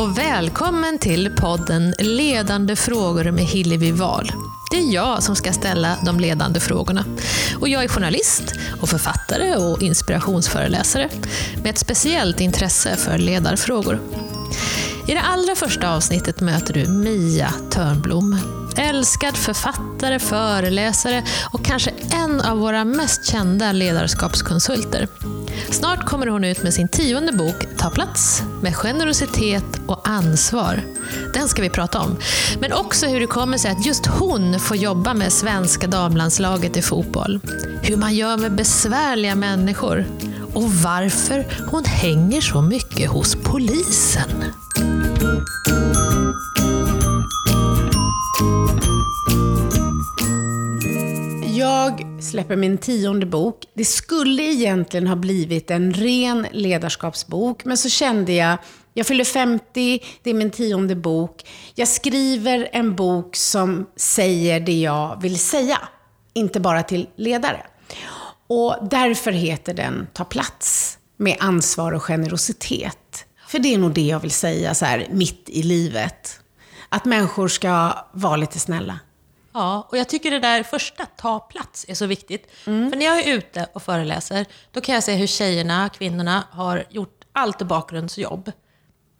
och välkommen till podden Ledande frågor med Hillevi Wahl. Det är jag som ska ställa de ledande frågorna. Och jag är journalist och författare och inspirationsföreläsare med ett speciellt intresse för ledarfrågor. I det allra första avsnittet möter du Mia Törnblom. Älskad författare, föreläsare och kanske en av våra mest kända ledarskapskonsulter. Snart kommer hon ut med sin tionde bok Ta plats med generositet och ansvar. Den ska vi prata om. Men också hur det kommer sig att just hon får jobba med svenska damlandslaget i fotboll. Hur man gör med besvärliga människor. Och varför hon hänger så mycket hos polisen. Jag släpper min tionde bok. Det skulle egentligen ha blivit en ren ledarskapsbok, men så kände jag, jag fyller 50, det är min tionde bok. Jag skriver en bok som säger det jag vill säga, inte bara till ledare. Och därför heter den Ta plats, med ansvar och generositet. För det är nog det jag vill säga så här mitt i livet. Att människor ska vara lite snälla. Ja, och jag tycker det där första, ta plats, är så viktigt. Mm. För när jag är ute och föreläser, då kan jag se hur tjejerna, kvinnorna, har gjort allt bakgrundsjobb.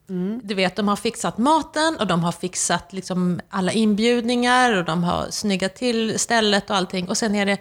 Mm. Du vet, de har fixat maten och de har fixat liksom alla inbjudningar och de har snyggat till stället och allting. Och sen är det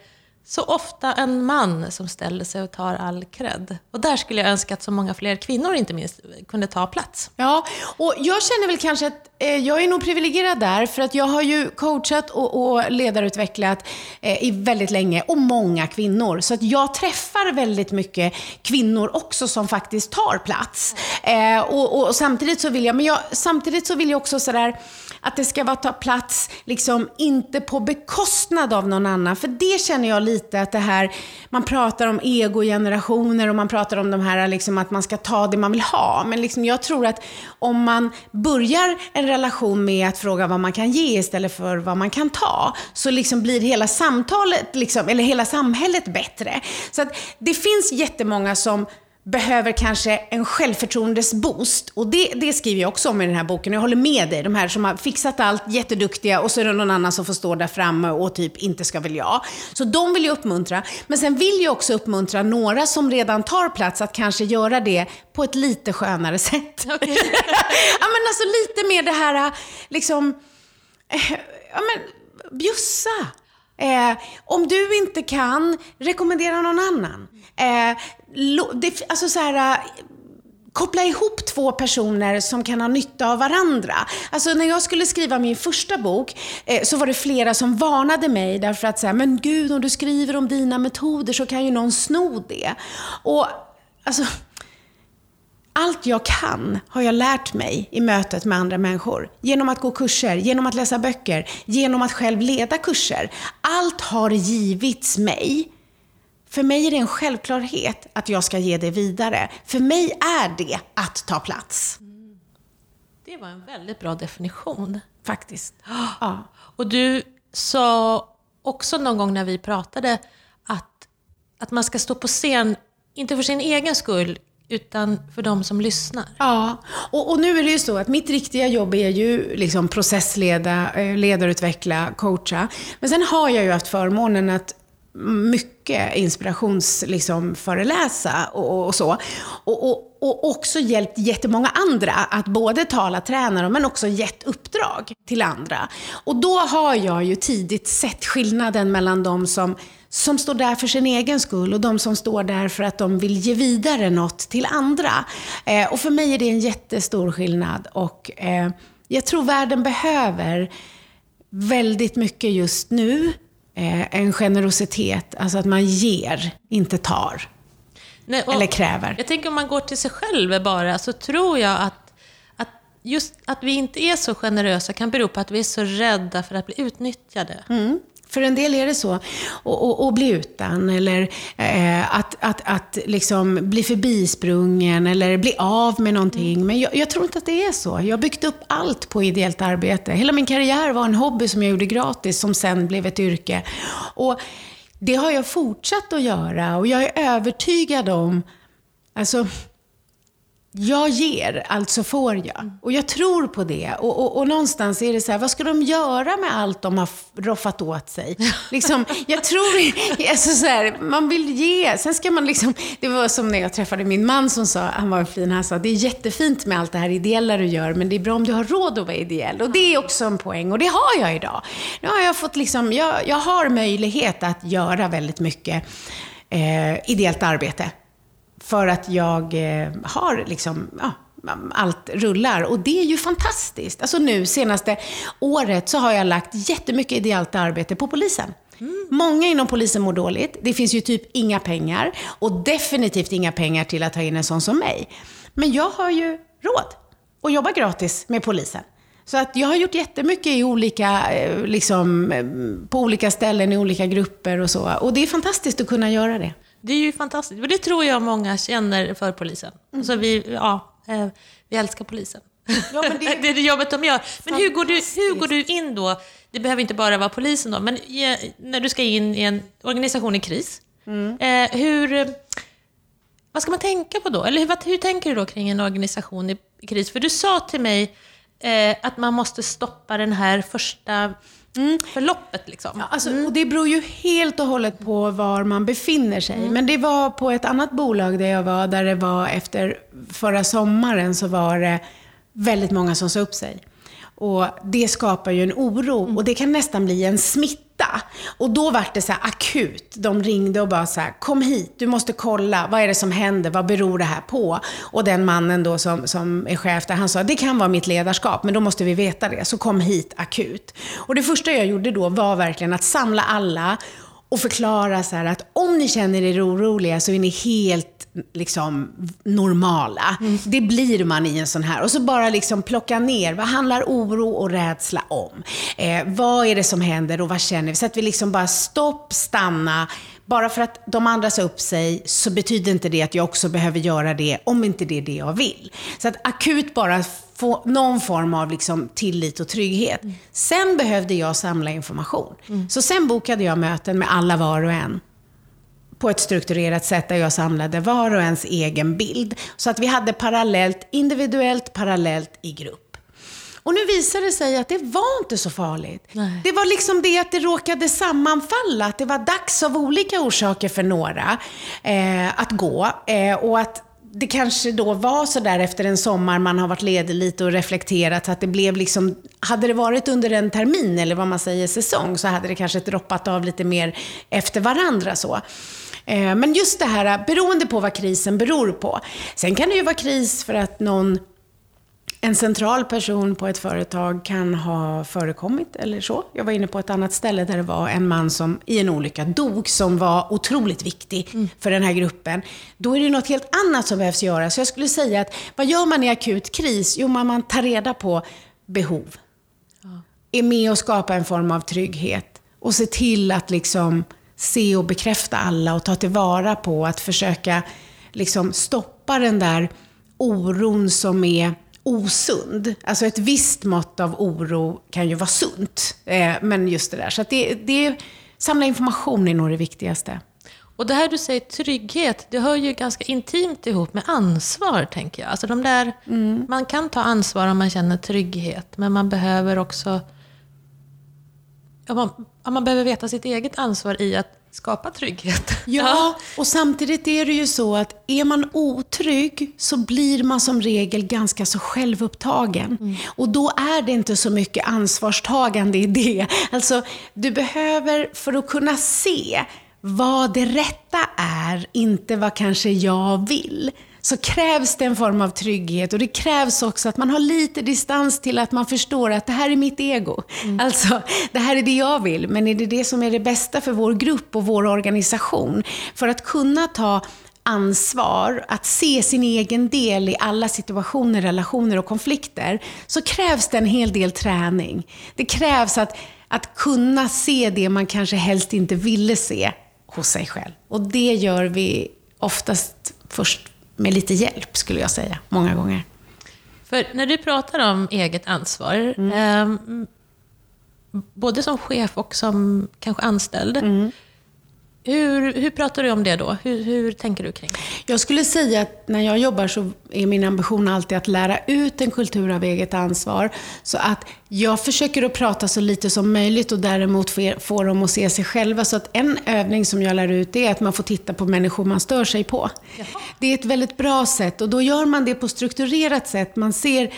så ofta en man som ställer sig och tar all cred. Och där skulle jag önska att så många fler kvinnor, inte minst, kunde ta plats. Ja, och jag känner väl kanske att eh, jag är nog privilegierad där, för att jag har ju coachat och, och ledarutvecklat eh, i väldigt länge, och många kvinnor. Så att jag träffar väldigt mycket kvinnor också som faktiskt tar plats. Eh, och, och, samtidigt så vill jag, men jag, samtidigt så vill jag också sådär, att det ska vara ta plats, liksom inte på bekostnad av någon annan. För det känner jag lite att det här, man pratar om egogenerationer och man pratar om de här liksom att man ska ta det man vill ha. Men liksom jag tror att om man börjar en relation med att fråga vad man kan ge istället för vad man kan ta, så liksom blir hela samtalet, liksom, eller hela samhället bättre. Så att det finns jättemånga som behöver kanske en självförtroendesboost. Och det, det skriver jag också om i den här boken. Jag håller med dig, de här som har fixat allt, jätteduktiga, och så är det någon annan som får stå där framme och typ inte ska väl jag. Så de vill jag uppmuntra. Men sen vill jag också uppmuntra några som redan tar plats att kanske göra det på ett lite skönare sätt. Okay. ja men alltså lite mer det här, liksom, eh, ja men bjussa. Eh, om du inte kan, rekommendera någon annan. Eh, det, alltså så här, eh, koppla ihop två personer som kan ha nytta av varandra. Alltså när jag skulle skriva min första bok eh, så var det flera som varnade mig därför att säga, men gud om du skriver om dina metoder så kan ju någon sno det. Och alltså, allt jag kan har jag lärt mig i mötet med andra människor. Genom att gå kurser, genom att läsa böcker, genom att själv leda kurser. Allt har givits mig för mig är det en självklarhet att jag ska ge det vidare. För mig är det att ta plats. Mm. Det var en väldigt bra definition. Faktiskt. Ja. Och du sa också någon gång när vi pratade att, att man ska stå på scen, inte för sin egen skull, utan för de som lyssnar. Ja, och, och, nu är det ju så att mitt riktiga jobb är ju liksom processleda, eh, ledarutveckla, coacha. Men sen har jag ju haft förmånen att mycket inspirationsföreläsa liksom, och, och så. Och, och, och också hjälpt jättemånga andra att både tala tränare men också gett uppdrag till andra. Och då har jag ju tidigt sett skillnaden mellan de som, som står där för sin egen skull och de som står där för att de vill ge vidare något till andra. Eh, och för mig är det en jättestor skillnad och eh, jag tror världen behöver väldigt mycket just nu en generositet, alltså att man ger, inte tar. Nej, eller kräver. Jag tänker om man går till sig själv bara, så tror jag att, att just att vi inte är så generösa kan bero på att vi är så rädda för att bli utnyttjade. Mm. För en del är det så. Och, bli utan, eller eh, att, att, att liksom bli förbisprungen, eller bli av med någonting. Mm. Men jag, jag, tror inte att det är så. Jag har byggt upp allt på ideellt arbete. Hela min karriär var en hobby som jag gjorde gratis, som sen blev ett yrke. Och det har jag fortsatt att göra och jag är övertygad om, alltså, jag ger, alltså får jag. Och jag tror på det. Och, och, och någonstans är det så här, vad ska de göra med allt de har roffat åt sig? Liksom, jag tror, alltså så här, man vill ge. Sen ska man liksom, det var som när jag träffade min man som sa, han var en fin, han sa, det är jättefint med allt det här ideella du gör, men det är bra om du har råd att vara ideell. Och det är också en poäng, och det har jag idag. Nu har jag fått liksom, jag, jag har möjlighet att göra väldigt mycket eh, ideellt arbete. För att jag eh, har liksom, ja, allt rullar. Och det är ju fantastiskt. Alltså nu senaste året så har jag lagt jättemycket ideellt arbete på polisen. Mm. Många inom polisen mår dåligt. Det finns ju typ inga pengar. Och definitivt inga pengar till att ta in en sån som mig. Men jag har ju råd att jobba gratis med polisen. Så att jag har gjort jättemycket i olika, eh, liksom, eh, på olika ställen, i olika grupper och så. Och det är fantastiskt att kunna göra det. Det är ju fantastiskt. Och det tror jag många känner för polisen. Mm. Alltså vi, ja, eh, vi älskar polisen. Ja, men det... det är det jobbet de gör. Men hur går, du, hur går du in då? Det behöver inte bara vara polisen då, men när du ska in i en organisation i kris. Mm. Eh, hur, vad ska man tänka på då? Eller hur, hur tänker du då kring en organisation i kris? För du sa till mig eh, att man måste stoppa den här första Mm. Förloppet liksom. Ja, alltså, mm. och det beror ju helt och hållet på var man befinner sig. Mm. Men det var på ett annat bolag där jag var, där det var efter förra sommaren så var det väldigt många som sa upp sig. Och det skapar ju en oro mm. och det kan nästan bli en smitta. Och då var det så akut. De ringde och bara så här, kom hit, du måste kolla, vad är det som händer, vad beror det här på? Och den mannen då som, som är chef där, han sa, det kan vara mitt ledarskap, men då måste vi veta det. Så kom hit akut. Och det första jag gjorde då var verkligen att samla alla och förklara så att om ni känner er oroliga så är ni helt liksom normala. Mm. Det blir man i en sån här. Och så bara liksom plocka ner, vad handlar oro och rädsla om? Eh, vad är det som händer och vad känner vi? Så att vi liksom bara stopp, stanna. Bara för att de andra sa upp sig så betyder inte det att jag också behöver göra det om inte det är det jag vill. Så att akut bara få någon form av liksom tillit och trygghet. Mm. Sen behövde jag samla information. Mm. Så sen bokade jag möten med alla var och en på ett strukturerat sätt där jag samlade var och ens egen bild. Så att vi hade parallellt, individuellt, parallellt i grupp. Och nu visade det sig att det var inte så farligt. Nej. Det var liksom det att det råkade sammanfalla, att det var dags av olika orsaker för några eh, att gå. Eh, och att det kanske då var så där efter en sommar, man har varit ledig lite och reflekterat, att det blev liksom, hade det varit under en termin eller vad man säger säsong, så hade det kanske droppat av lite mer efter varandra så. Eh, men just det här, beroende på vad krisen beror på. Sen kan det ju vara kris för att någon en central person på ett företag kan ha förekommit eller så. Jag var inne på ett annat ställe där det var en man som i en olycka dog, som var otroligt viktig mm. för den här gruppen. Då är det något helt annat som behövs göras. Så jag skulle säga att vad gör man i akut kris? Jo, man, man tar reda på behov. Ja. Är med och skapar en form av trygghet. Och se till att liksom se och bekräfta alla och ta tillvara på att försöka liksom stoppa den där oron som är osund. Alltså ett visst mått av oro kan ju vara sunt. Eh, men just det där. Så att det, det, samla information är nog det viktigaste. Och det här du säger trygghet, det hör ju ganska intimt ihop med ansvar, tänker jag. Alltså de där, mm. Man kan ta ansvar om man känner trygghet, men man behöver också man, man behöver veta sitt eget ansvar i att skapa trygghet. Ja, och samtidigt är det ju så att är man otrygg så blir man som regel ganska så självupptagen. Mm. Och då är det inte så mycket ansvarstagande i det. Alltså, du behöver, för att kunna se vad det rätta är, inte vad kanske jag vill, så krävs det en form av trygghet och det krävs också att man har lite distans till att man förstår att det här är mitt ego. Mm. Alltså, det här är det jag vill, men är det det som är det bästa för vår grupp och vår organisation? För att kunna ta ansvar, att se sin egen del i alla situationer, relationer och konflikter, så krävs det en hel del träning. Det krävs att, att kunna se det man kanske helst inte ville se hos sig själv. Och det gör vi oftast först med lite hjälp, skulle jag säga, många gånger. För när du pratar om eget ansvar, mm. eh, både som chef och som kanske anställd, mm. Hur, hur pratar du om det då? Hur, hur tänker du kring det? Jag skulle säga att när jag jobbar så är min ambition alltid att lära ut en kultur av eget ansvar. Så att jag försöker att prata så lite som möjligt och däremot få dem att se sig själva. Så att en övning som jag lär ut är att man får titta på människor man stör sig på. Jaha. Det är ett väldigt bra sätt och då gör man det på strukturerat sätt. Man ser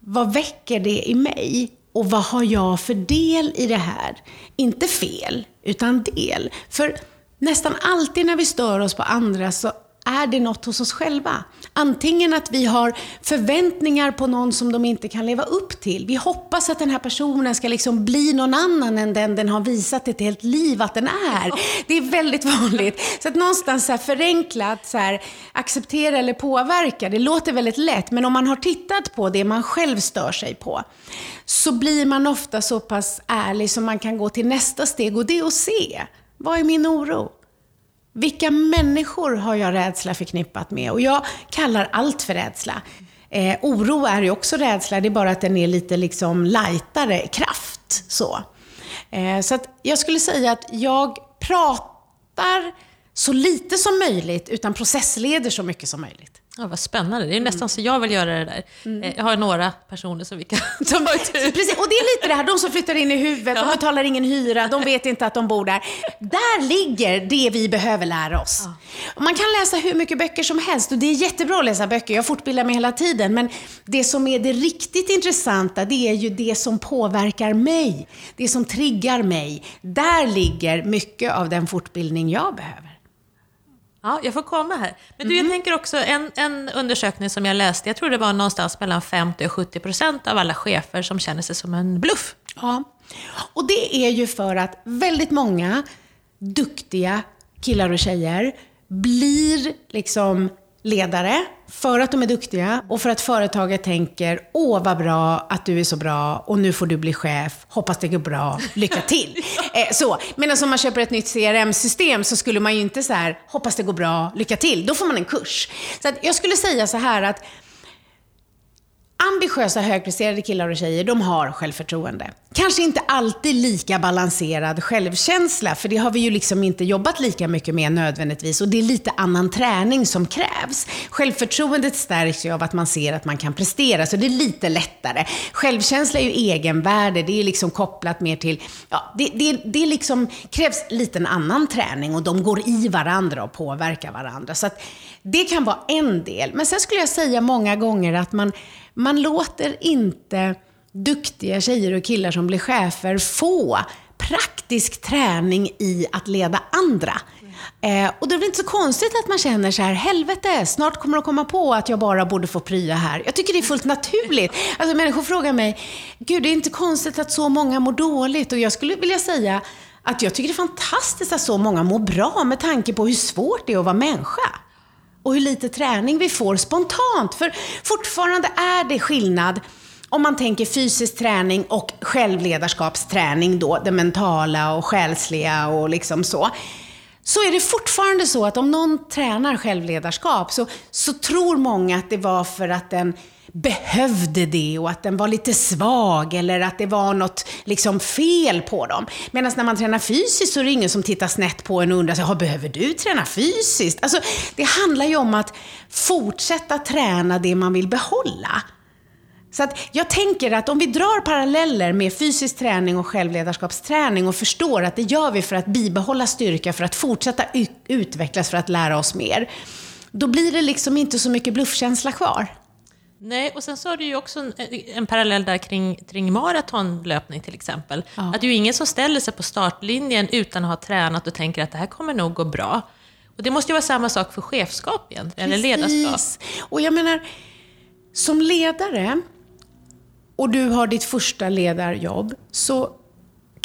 vad väcker det i mig? Och vad har jag för del i det här? Inte fel, utan del. För nästan alltid när vi stör oss på andra så är det något hos oss själva. Antingen att vi har förväntningar på någon som de inte kan leva upp till. Vi hoppas att den här personen ska liksom bli någon annan än den den har visat ett helt liv att den är. Det är väldigt vanligt. Så att någonstans så här förenklat, så här, acceptera eller påverka, det låter väldigt lätt. Men om man har tittat på det man själv stör sig på, så blir man ofta så pass ärlig som man kan gå till nästa steg och det är att se. Vad är min oro? Vilka människor har jag rädsla förknippat med? Och jag kallar allt för rädsla. Eh, oro är ju också rädsla, det är bara att den är lite liksom lightare kraft. Så, eh, så att jag skulle säga att jag pratar så lite som möjligt, utan processleder så mycket som möjligt. Ja, vad spännande. Det är mm. nästan så jag vill göra det där. Mm. Eh, jag har några personer som vi kan ta ut. Precis, och det är lite det här, de som flyttar in i huvudet, ja. de betalar ingen hyra, de vet inte att de bor där. Där ligger det vi behöver lära oss. Ja. Man kan läsa hur mycket böcker som helst och det är jättebra att läsa böcker, jag fortbildar mig hela tiden. Men det som är det riktigt intressanta, det är ju det som påverkar mig. Det som triggar mig. Där ligger mycket av den fortbildning jag behöver. Ja, jag får komma här. Men du, mm. jag tänker också en, en undersökning som jag läste, jag tror det var någonstans mellan 50 och 70 procent av alla chefer som känner sig som en bluff. Ja, och det är ju för att väldigt många duktiga killar och tjejer blir liksom ledare för att de är duktiga och för att företaget tänker åh vad bra att du är så bra och nu får du bli chef, hoppas det går bra, lycka till. eh, så. Medan om man köper ett nytt CRM-system så skulle man ju inte så här, hoppas det går bra, lycka till. Då får man en kurs. Så jag skulle säga så här att Ambitiösa, högpresterade killar och tjejer, de har självförtroende. Kanske inte alltid lika balanserad självkänsla, för det har vi ju liksom inte jobbat lika mycket med nödvändigtvis. Och det är lite annan träning som krävs. Självförtroendet stärks ju av att man ser att man kan prestera, så det är lite lättare. Självkänsla är ju egenvärde, det är liksom kopplat mer till, ja, det, det, det liksom krävs lite en annan träning och de går i varandra och påverkar varandra. Så att det kan vara en del. Men sen skulle jag säga många gånger att man man låter inte duktiga tjejer och killar som blir chefer få praktisk träning i att leda andra. Eh, och det är väl inte så konstigt att man känner så här, helvete, snart kommer de komma på att jag bara borde få prya här. Jag tycker det är fullt naturligt. Alltså människor frågar mig, gud det är inte konstigt att så många mår dåligt. Och jag skulle vilja säga att jag tycker det är fantastiskt att så många mår bra med tanke på hur svårt det är att vara människa och hur lite träning vi får spontant. För fortfarande är det skillnad om man tänker fysisk träning och självledarskapsträning då, det mentala och själsliga och liksom så. Så är det fortfarande så att om någon tränar självledarskap så, så tror många att det var för att den behövde det och att den var lite svag eller att det var något liksom fel på dem. Medan när man tränar fysiskt så är det ingen som tittar snett på en och undrar, sig, behöver du träna fysiskt? Alltså, det handlar ju om att fortsätta träna det man vill behålla. Så att jag tänker att om vi drar paralleller med fysisk träning och självledarskapsträning och förstår att det gör vi för att bibehålla styrka, för att fortsätta utvecklas, för att lära oss mer. Då blir det liksom inte så mycket bluffkänsla kvar. Nej, och sen så har du ju också en, en parallell där kring, kring maratonlöpning till exempel. Ja. Att det är ju ingen som ställer sig på startlinjen utan att ha tränat och tänker att det här kommer nog gå bra. Och det måste ju vara samma sak för chefskap egentligen, eller ledarskap. Och jag menar, som ledare, och du har ditt första ledarjobb, så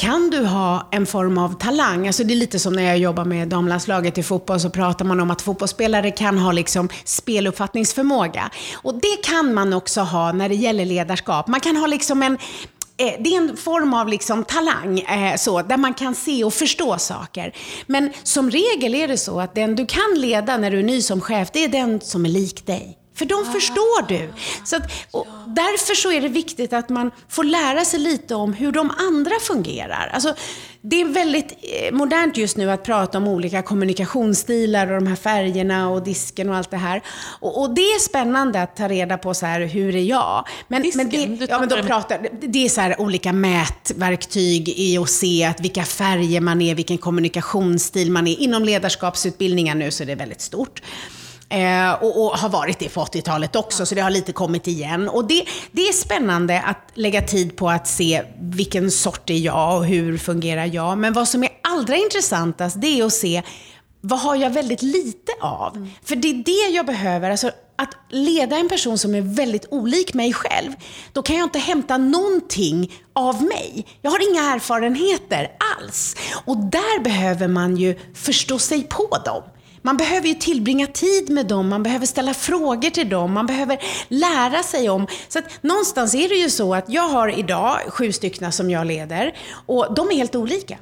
kan du ha en form av talang? Alltså det är lite som när jag jobbar med damlandslaget i fotboll, så pratar man om att fotbollsspelare kan ha liksom speluppfattningsförmåga. Och det kan man också ha när det gäller ledarskap. Man kan ha liksom en eh, det är en form av liksom talang, eh, så, där man kan se och förstå saker. Men som regel är det så att den du kan leda när du är ny som chef, det är den som är lik dig för de förstår du. Så att, och därför så är det viktigt att man får lära sig lite om hur de andra fungerar. Alltså, det är väldigt eh, modernt just nu att prata om olika kommunikationsstilar och de här färgerna och disken och allt det här. Och, och det är spännande att ta reda på så här, hur är jag? Men, Disken? men det, ja, men de pratar, det är så här olika mätverktyg i att se att vilka färger man är, vilken kommunikationsstil man är. Inom ledarskapsutbildningar nu så är det väldigt stort. Eh, och, och har varit det på 80-talet också, så det har lite kommit igen. Och det, det är spännande att lägga tid på att se vilken sort är jag och hur fungerar jag. Men vad som är allra intressantast, det är att se vad har jag väldigt lite av? För det är det jag behöver. Alltså, att leda en person som är väldigt olik mig själv, då kan jag inte hämta någonting av mig. Jag har inga erfarenheter alls. Och där behöver man ju förstå sig på dem. Man behöver ju tillbringa tid med dem, man behöver ställa frågor till dem, man behöver lära sig om. Så att någonstans är det ju så att jag har idag sju stycken som jag leder och de är helt olika.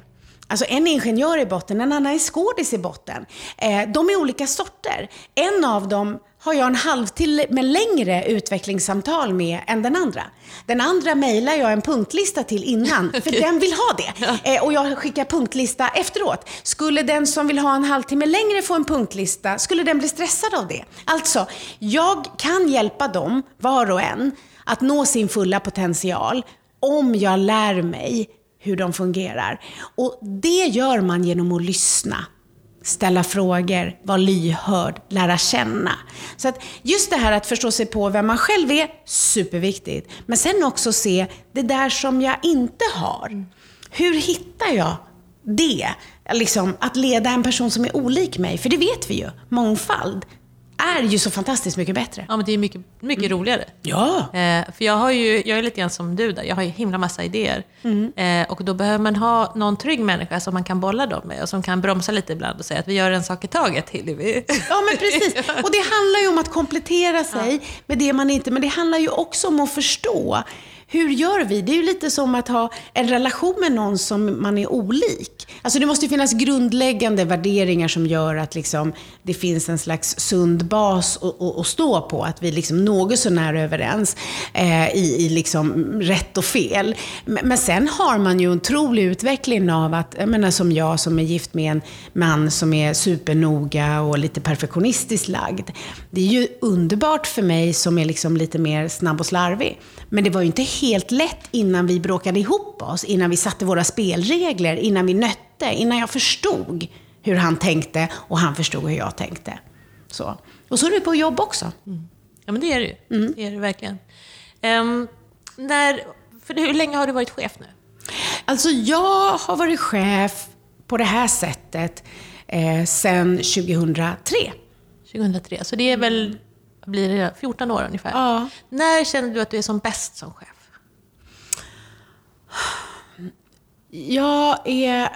Alltså en är ingenjör i botten, en annan är skådis i botten. Eh, de är olika sorter. En av dem har jag en halvtimme längre utvecklingssamtal med än den andra. Den andra mejlar jag en punktlista till innan, för den vill ha det. Eh, och jag skickar punktlista efteråt. Skulle den som vill ha en halvtimme längre få en punktlista, skulle den bli stressad av det? Alltså, jag kan hjälpa dem, var och en, att nå sin fulla potential om jag lär mig hur de fungerar. Och det gör man genom att lyssna, ställa frågor, vara lyhörd, lära känna. Så att just det här att förstå sig på vem man själv är, superviktigt. Men sen också se det där som jag inte har. Hur hittar jag det? Liksom, att leda en person som är olik mig. För det vet vi ju, mångfald är ju så fantastiskt mycket bättre. Ja, men det är mycket, mycket roligare. Ja! Eh, för jag, har ju, jag är lite grann som du där, jag har ju himla massa idéer. Eh, och då behöver man ha någon trygg människa som man kan bolla dem med och som kan bromsa lite ibland och säga att vi gör en sak i taget, Hillevi. Ja, men precis. Och det handlar ju om att komplettera sig med det man inte... Men det handlar ju också om att förstå. Hur gör vi? Det är ju lite som att ha en relation med någon som man är olik. Alltså det måste ju finnas grundläggande värderingar som gör att liksom, det finns en slags sund bas att, att, att stå på. Att vi liksom något sånär överens eh, i, i liksom rätt och fel. Men, men sen har man ju en otrolig utveckling av att, jag menar som jag som är gift med en man som är supernoga och lite perfektionistiskt lagd. Det är ju underbart för mig som är liksom lite mer snabb och slarvig. Men det var ju inte helt lätt innan vi bråkade ihop oss, innan vi satte våra spelregler, innan vi nötte, innan jag förstod hur han tänkte och han förstod hur jag tänkte. Så. Och så är det på jobb också. Ja, men det är det ju. Det är det verkligen. Ehm, när, för hur länge har du varit chef nu? Alltså jag har varit chef på det här sättet eh, sedan 2003. 2003, så det är väl blir det 14 år ungefär. Ja. När känner du att du är som bäst som chef? Jag är...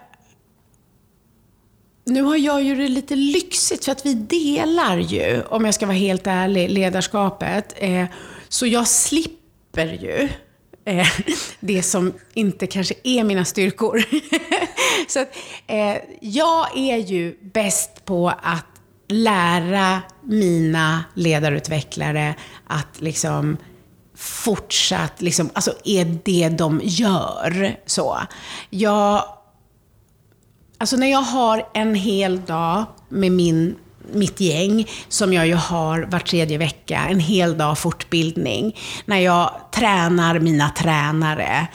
Nu har jag ju det lite lyxigt för att vi delar ju, om jag ska vara helt ärlig, ledarskapet. Eh, så jag slipper ju eh, det som inte kanske är mina styrkor. så att, eh, jag är ju bäst på att lära mina ledarutvecklare att liksom fortsatt, liksom, alltså är det de gör. Så. Jag, alltså när jag har en hel dag med min, mitt gäng, som jag ju har var tredje vecka, en hel dag fortbildning. När jag tränar mina tränare,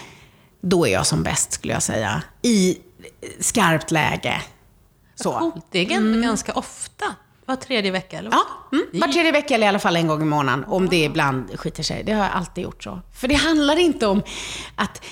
då är jag som bäst skulle jag säga. I skarpt läge. Så. Det är gan- ganska ofta. Var tredje vecka, eller? Ja, mm. var tredje vecka eller i alla fall en gång i månaden. Om det ibland skiter sig. Det har jag alltid gjort så. För det handlar inte om att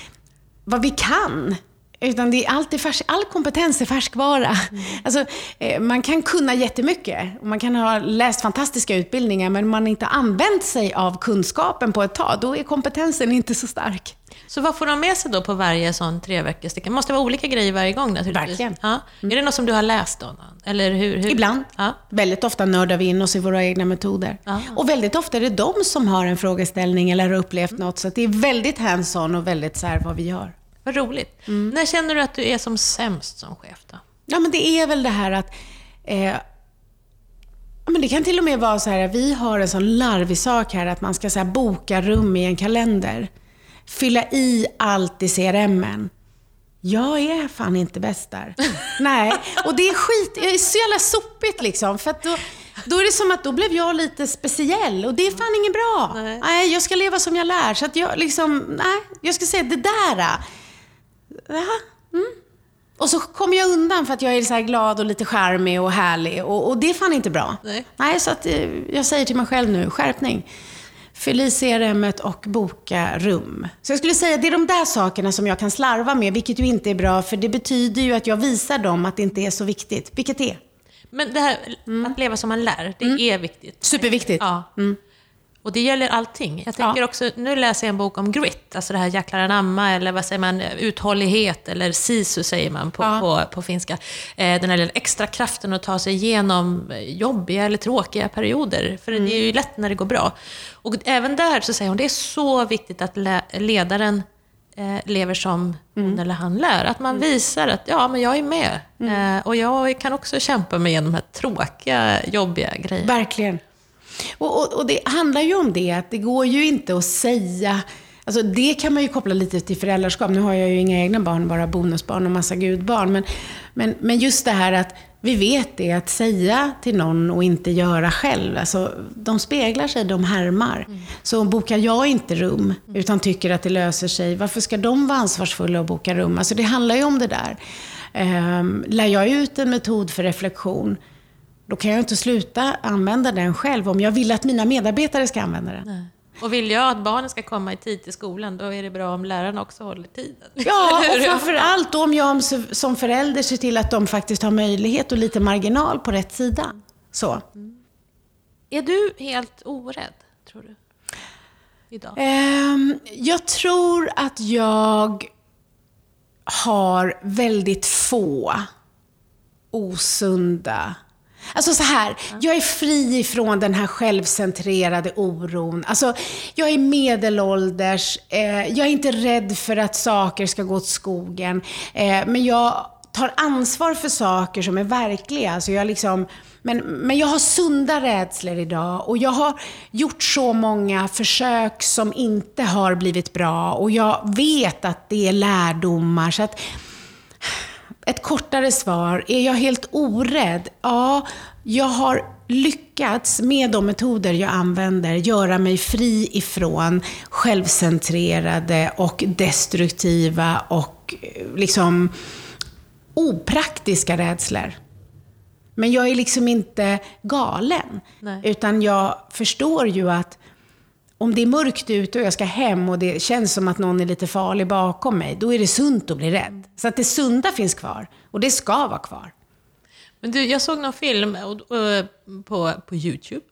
vad vi kan. Utan det är alltid färsk, all kompetens är färskvara. Alltså, eh, man kan kunna jättemycket och man kan ha läst fantastiska utbildningar men om man inte använt sig av kunskapen på ett tag, då är kompetensen inte så stark. Så vad får de med sig då på varje sån tre veckors Det måste vara olika grejer varje gång naturligtvis. Verkligen. Ja. Är det något som du har läst då? Eller hur, hur? Ibland. Ja. Väldigt ofta nördar vi in oss i våra egna metoder. Ja. Och väldigt ofta är det de som har en frågeställning eller har upplevt något. Så det är väldigt hands-on och väldigt så här vad vi gör. Vad roligt. Mm. När känner du att du är som sämst som chef då? Ja, men det är väl det här att... Eh, men det kan till och med vara så här, vi har en sån larvig sak här att man ska så boka rum i en kalender. Fylla i allt i CRMen. Jag är fan inte bäst där. Nej, och det är skit, det är så jävla sopigt liksom. För då, då är det som att då blev jag lite speciell och det är fan inget bra. Nej. Nej, jag ska leva som jag lär. Så att jag liksom, nej, jag ska säga det där. Ja, mm. Och så kommer jag undan för att jag är så glad och lite charmig och härlig. Och, och det är fan inte bra. Nej. Nej, så att eh, jag säger till mig själv nu, skärpning. Fyll i CRMet och boka rum. Så jag skulle säga, det är de där sakerna som jag kan slarva med, vilket ju inte är bra, för det betyder ju att jag visar dem att det inte är så viktigt. Vilket är Men det här att leva som man lär, det är viktigt. superviktigt. Ja. Och det gäller allting. Jag tänker Ja. också, nu läser jag en bok om grit, alltså det här jäklar anamma, eller vad säger man, uthållighet, eller sisu säger man på, Ja. på, på finska. Eh, den här lilla extra kraften att ta sig igenom eh, jobbiga eller tråkiga perioder. För det är ju lätt när det går bra. Och även där så säger hon, det är så viktigt att ledaren eh, lever som hon eller han lär. Att man visar att ja, men jag är med. Eh, och jag kan också kämpa mig igenom de här tråkiga, jobbiga grejerna. Verkligen. Och, och, och det handlar ju om det, att det går ju inte att säga... Alltså det kan man ju koppla lite till föräldraskap. Nu har jag ju inga egna barn, bara bonusbarn och massa gudbarn. Men, men, men just det här att vi vet det, att säga till någon och inte göra själv. Alltså, de speglar sig, de härmar. Så bokar jag inte rum, utan tycker att det löser sig, varför ska de vara ansvarsfulla och boka rum? Alltså det handlar ju om det där. Um, lär jag ut en metod för reflektion, då kan jag inte sluta använda den själv om jag vill att mina medarbetare ska använda den. Och vill jag att barnen ska komma i tid till skolan, då är det bra om lärarna också håller tiden. Ja, och framförallt om jag som förälder ser till att de faktiskt har möjlighet och lite marginal på rätt sida. Så. Är du helt orädd, tror du? Idag? Ehm, jag tror att jag har väldigt få osunda Alltså så här, jag är fri ifrån den här självcentrerade oron. Alltså, jag är medelålders, eh, jag är inte rädd för att saker ska gå åt skogen. Eh, men jag tar ansvar för saker som är verkliga. Alltså jag liksom, men, men jag har sunda rädslor idag och jag har gjort så många försök som inte har blivit bra och jag vet att det är lärdomar. Så att, ett kortare svar, är jag helt orädd? Ja, jag har lyckats med de metoder jag använder göra mig fri ifrån självcentrerade och destruktiva och eh, liksom opraktiska rädslor. Men jag är liksom inte galen. Nej. Utan jag förstår ju att om det är mörkt ute och jag ska hem och det känns som att någon är lite farlig bakom mig, då är det sunt att bli rädd. Så att det sunda finns kvar. Och det ska vara kvar. Men du, jag såg någon film på, på YouTube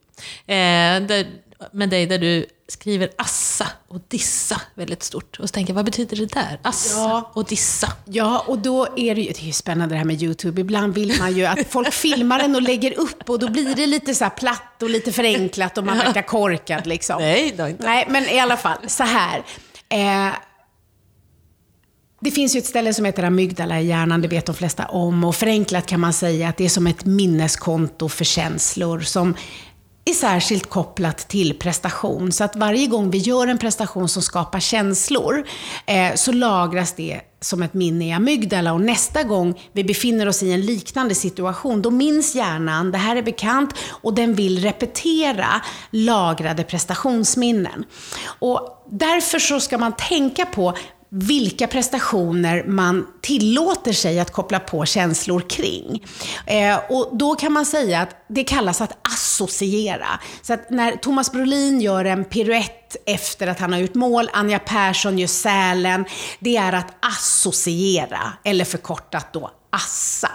eh, där, med dig där du skriver assa och dissa väldigt stort. Och så tänker jag, vad betyder det där? Assa Ja. och dissa. Ja, och då är det ju, det är ju spännande det här med YouTube. Ibland vill man ju att folk filmar den och lägger upp och då blir det lite så platt och lite förenklat och man verkar korkad liksom. Nej, då inte. Nej, men i alla fall, så här. Eh, det finns ju ett ställe som heter amygdala i hjärnan, det vet de flesta om. Och förenklat kan man säga att det är som ett minneskonto för känslor som är särskilt kopplat till prestation. Så att varje gång vi gör en prestation som skapar känslor eh, så lagras det som ett minne i amygdala och nästa gång vi befinner oss i en liknande situation, då minns hjärnan, det här är bekant och den vill repetera lagrade prestationsminnen. Och därför så ska man tänka på vilka prestationer man tillåter sig att koppla på känslor kring. Eh, och då kan man säga att det kallas att associera. Så att när Thomas Brolin gör en piruett efter att han har gjort mål, Anja Persson gör sälen, det är att associera, eller förkortat då assa.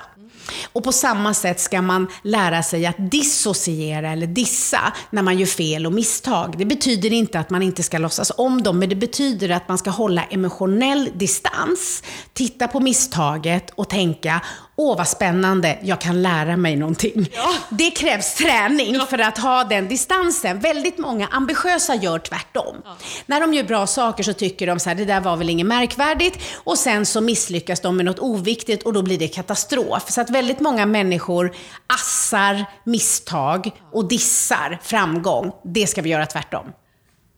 Och på samma sätt ska man lära sig att dissociera eller dissa när man gör fel och misstag. Det betyder inte att man inte ska låtsas om dem, men det betyder att man ska hålla emotionell distans, titta på misstaget och tänka åh vad spännande, jag kan lära mig någonting. Ja. Det krävs träning ja. för att ha den distansen. Väldigt många ambitiösa gör tvärtom. Ja. När de gör bra saker så tycker de så här, det där var väl inget märkvärdigt. Och sen så misslyckas de med något oviktigt och då blir det katastrof. Så att väldigt många människor assar misstag och dissar framgång. Det ska vi göra tvärtom.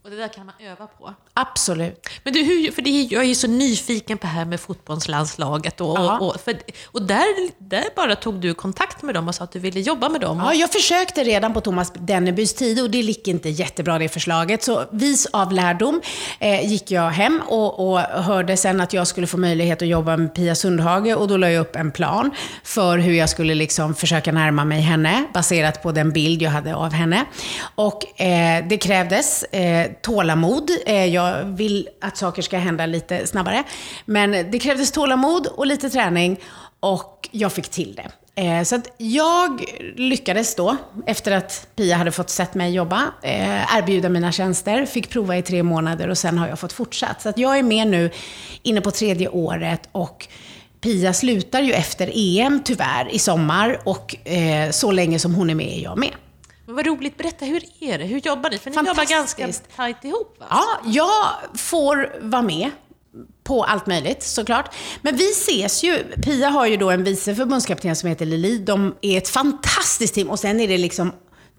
Och det där kan man öva på. Absolut. Men du, hur, för det, jag är ju så nyfiken på det här med fotbollslandslaget. Och, och, och, för, och där, där bara tog du kontakt med dem och sa att du ville jobba med dem. Ja, jag försökte redan på Thomas Dennebys tid och det gick inte jättebra det förslaget. Så vis av lärdom eh, gick jag hem och, och hörde sen att jag skulle få möjlighet att jobba med Pia Sundhage och då la jag upp en plan för hur jag skulle liksom försöka närma mig henne baserat på den bild jag hade av henne. Och eh, det krävdes eh, tålamod. Eh, jag jag vill att saker ska hända lite snabbare. Men det krävdes tålamod och lite träning och jag fick till det. Eh, så att jag lyckades då, efter att Pia hade fått sett mig jobba, eh, erbjuda mina tjänster, fick prova i tre månader och sen har jag fått fortsatt. Så att jag är med nu, inne på tredje året och Pia slutar ju efter EM tyvärr i sommar och eh, så länge som hon är med är jag med. Vad roligt, berätta, hur är det? Hur jobbar ni? För ni jobbar ganska tajt ihop va? Ja, jag får vara med på allt möjligt såklart. Men vi ses ju, Pia har ju då en vice förbundskapten som heter Lili. De är ett fantastiskt team och sen är det liksom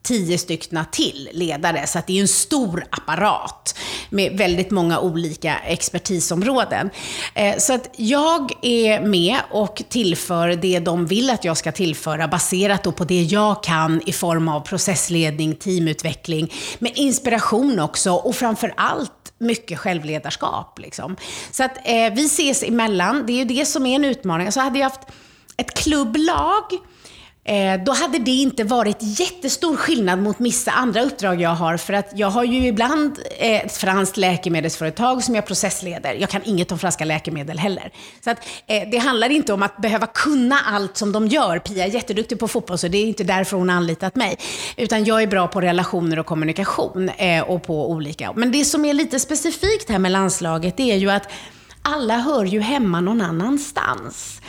tio styckna till ledare. Så att det är en stor apparat med väldigt många olika expertisområden. Eh, så att jag är med och tillför det de vill att jag ska tillföra baserat då på det jag kan i form av processledning, teamutveckling, med inspiration också och framför allt mycket självledarskap. Liksom. Så att eh, vi ses emellan, det är ju det som är en utmaning. Så hade jag haft ett klubblag Eh, då hade det inte varit jättestor skillnad mot vissa andra uppdrag jag har. För att jag har ju ibland eh, ett franskt läkemedelsföretag som jag processleder. Jag kan inget om franska läkemedel heller. Så att, eh, det handlar inte om att behöva kunna allt som de gör. Pia är jätteduktig på fotboll, så det är inte därför hon har anlitat mig. Utan jag är bra på relationer och kommunikation eh, och på olika. Men det som är lite specifikt här med landslaget, det är ju att alla hör ju hemma någon annanstans.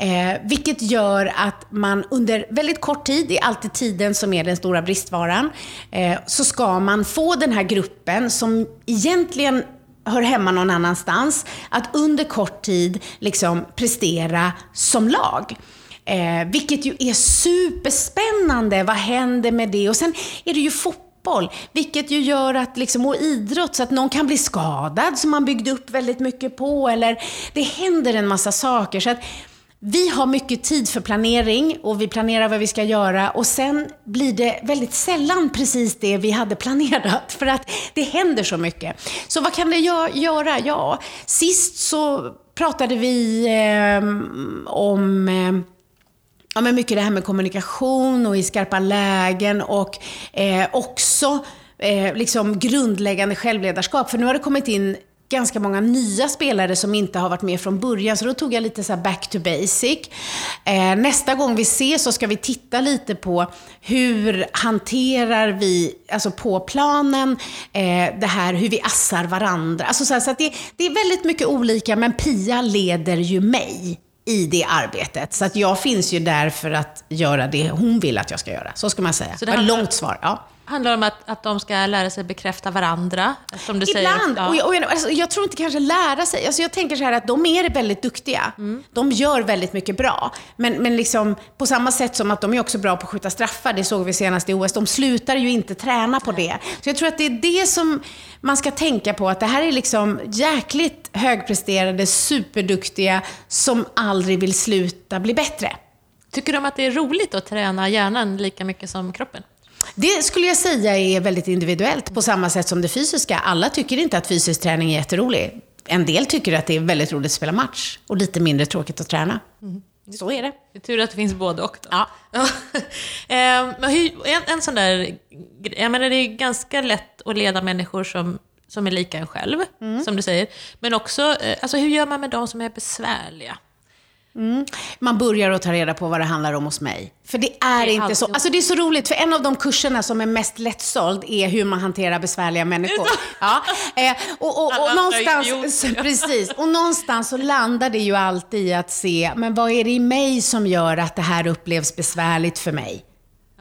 Eh, vilket gör att man under väldigt kort tid, det är alltid tiden som är den stora bristvaran, eh, så ska man få den här gruppen som egentligen hör hemma någon annanstans, att under kort tid liksom prestera som lag. Eh, vilket ju är superspännande. Vad händer med det? Och sen är det ju fotboll, vilket ju gör att, liksom, och idrott, så att någon kan bli skadad som man byggde upp väldigt mycket på, eller det händer en massa saker. Så att vi har mycket tid för planering och vi planerar vad vi ska göra och sen blir det väldigt sällan precis det vi hade planerat för att det händer så mycket. Så vad kan det göra? Ja, sist så pratade vi eh, om eh, ja, men mycket det här med kommunikation och i skarpa lägen och eh, också eh, liksom grundläggande självledarskap. För nu har det kommit in ganska många nya spelare som inte har varit med från början, så då tog jag lite så back to basic. Eh, nästa gång vi ses så ska vi titta lite på hur hanterar vi, alltså på planen, eh, det här hur vi assar varandra. Alltså så, här, så det, det är väldigt mycket olika, men Pia leder ju mig i det arbetet. Så att jag finns ju där för att göra det hon vill att jag ska göra. Så ska man säga. Så det var ett långt svar. Ja handlar om att, att de ska lära sig bekräfta varandra, som du Ibland. säger. Ja. Och jag, och jag, alltså, jag, tror inte kanske lära sig. Alltså, jag tänker så här att de är väldigt duktiga. Mm. De gör väldigt mycket bra. Men, men liksom, på samma sätt som att de är också bra på att skjuta straffar, det såg vi senast i OS. De slutar ju inte träna på det. Så jag tror att det är det som man ska tänka på, att det här är liksom jäkligt högpresterade, superduktiga, som aldrig vill sluta bli bättre. Tycker de att det är roligt att träna hjärnan lika mycket som kroppen? Det skulle jag säga är väldigt individuellt, på samma sätt som det fysiska. Alla tycker inte att fysisk träning är jätterolig. En del tycker att det är väldigt roligt att spela match och lite mindre tråkigt att träna. Mm. Så är det. Det är tur att det finns både och. Då. Ja. Ehm, en, en sån där... Jag menar, det är ganska lätt att leda människor som, som är lika en själv, mm. som du säger. Men också, eh, alltså, hur gör man med de som är besvärliga? Mm. Man börjar att ta reda på vad det handlar om hos mig. För det är, Det inte alltid- så. Alltså det är så roligt, för en av de kurserna som är mest lättsåld är hur man hanterar besvärliga människor. Ja. Eh, och, och, och, andra någonstans, precis, och någonstans så landar det ju alltid i att se, men vad är det i mig som gör att det här upplevs besvärligt för mig?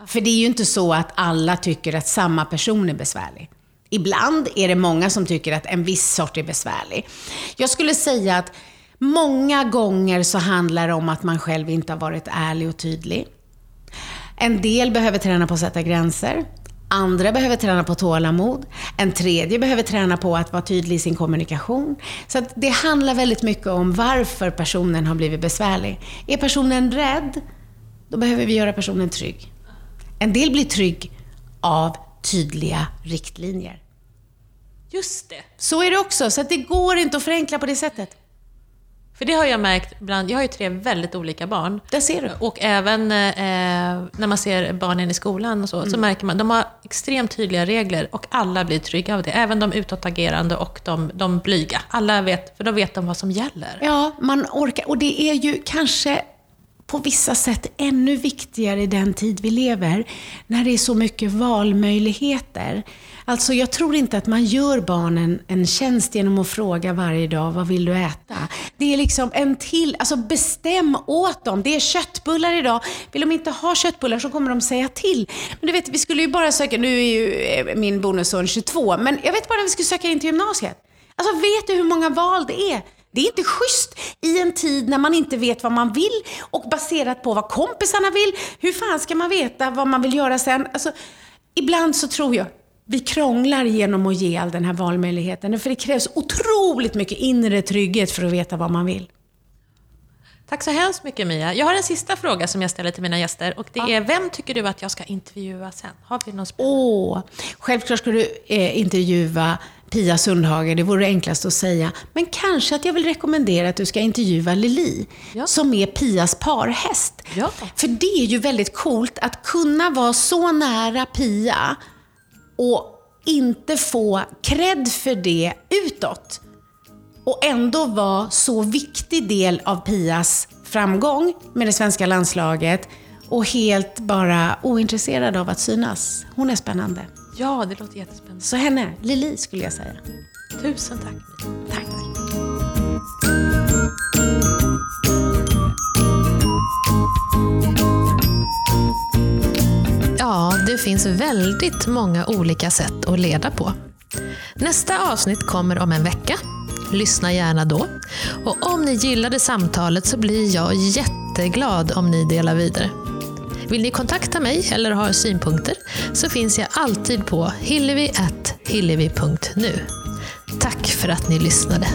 För det är ju inte så att alla tycker att samma person är besvärlig. Ibland är det många som tycker att en viss sort är besvärlig. Jag skulle säga att många gånger så handlar det om att man själv inte har varit ärlig och tydlig. En del behöver träna på att sätta gränser. Andra behöver träna på tålamod. En tredje behöver träna på att vara tydlig i sin kommunikation. Så det handlar väldigt mycket om varför personen har blivit besvärlig. Är personen rädd, då behöver vi göra personen trygg. En del blir trygg av tydliga riktlinjer. Just det. Så är det också, så det går inte att förenkla på det sättet. För det har jag märkt bland, jag har ju tre väldigt olika barn. Där ser du. Och även eh, när man ser barnen i skolan och så, Mm. så märker man de har extremt tydliga regler och alla blir trygga av det. Även de utåtagerande och de, de blyga. Alla vet, för då vet de vad som gäller. Ja, man orkar. Och det är ju kanske på vissa sätt ännu viktigare i den tid vi lever, när det är så mycket valmöjligheter. Alltså jag tror inte att man gör barnen en tjänst genom att fråga varje dag, vad vill du äta? Det är liksom en till, alltså bestäm åt dem. Det är köttbullar idag. Vill de inte ha köttbullar så kommer de säga till. Men du vet, vi skulle ju bara söka, nu är ju eh, min bonusson 22, men jag vet bara när vi skulle söka in till gymnasiet. Alltså vet du hur många val det är? Det är inte schysst i en tid när man inte vet vad man vill och baserat på vad kompisarna vill. Hur fan ska man veta vad man vill göra sen? Alltså, ibland så tror jag vi krånglar genom att ge all den här valmöjligheten. För det krävs otroligt mycket inre trygghet för att veta vad man vill. Tack så hemskt mycket Mia. Jag har en sista fråga som jag ställer till mina gäster och det är, vem tycker du att jag ska intervjua sen? Har vi någon spännande? Åh, självklart ska du eh, intervjua Pia Sundhage, det vore det enklaste att säga. Men kanske att jag vill rekommendera att du ska intervjua Lili, Ja. som är Pias parhäst. Ja. För det är ju väldigt coolt att kunna vara så nära Pia och inte få cred för det utåt. Och ändå vara så viktig del av Pias framgång med det svenska landslaget och helt bara ointresserad av att synas. Hon är spännande. Ja, det låter jättespännande. Så henne, Lili skulle jag säga. Tusen tack. Tack. Ja, det finns väldigt många olika sätt att leda på. Nästa avsnitt kommer om en vecka. Lyssna gärna då. Och om ni gillade samtalet så blir jag jätteglad om ni delar vidare. Vill ni kontakta mig eller ha synpunkter så finns jag alltid på hillevi.hillevi.nu. Tack för att ni lyssnade.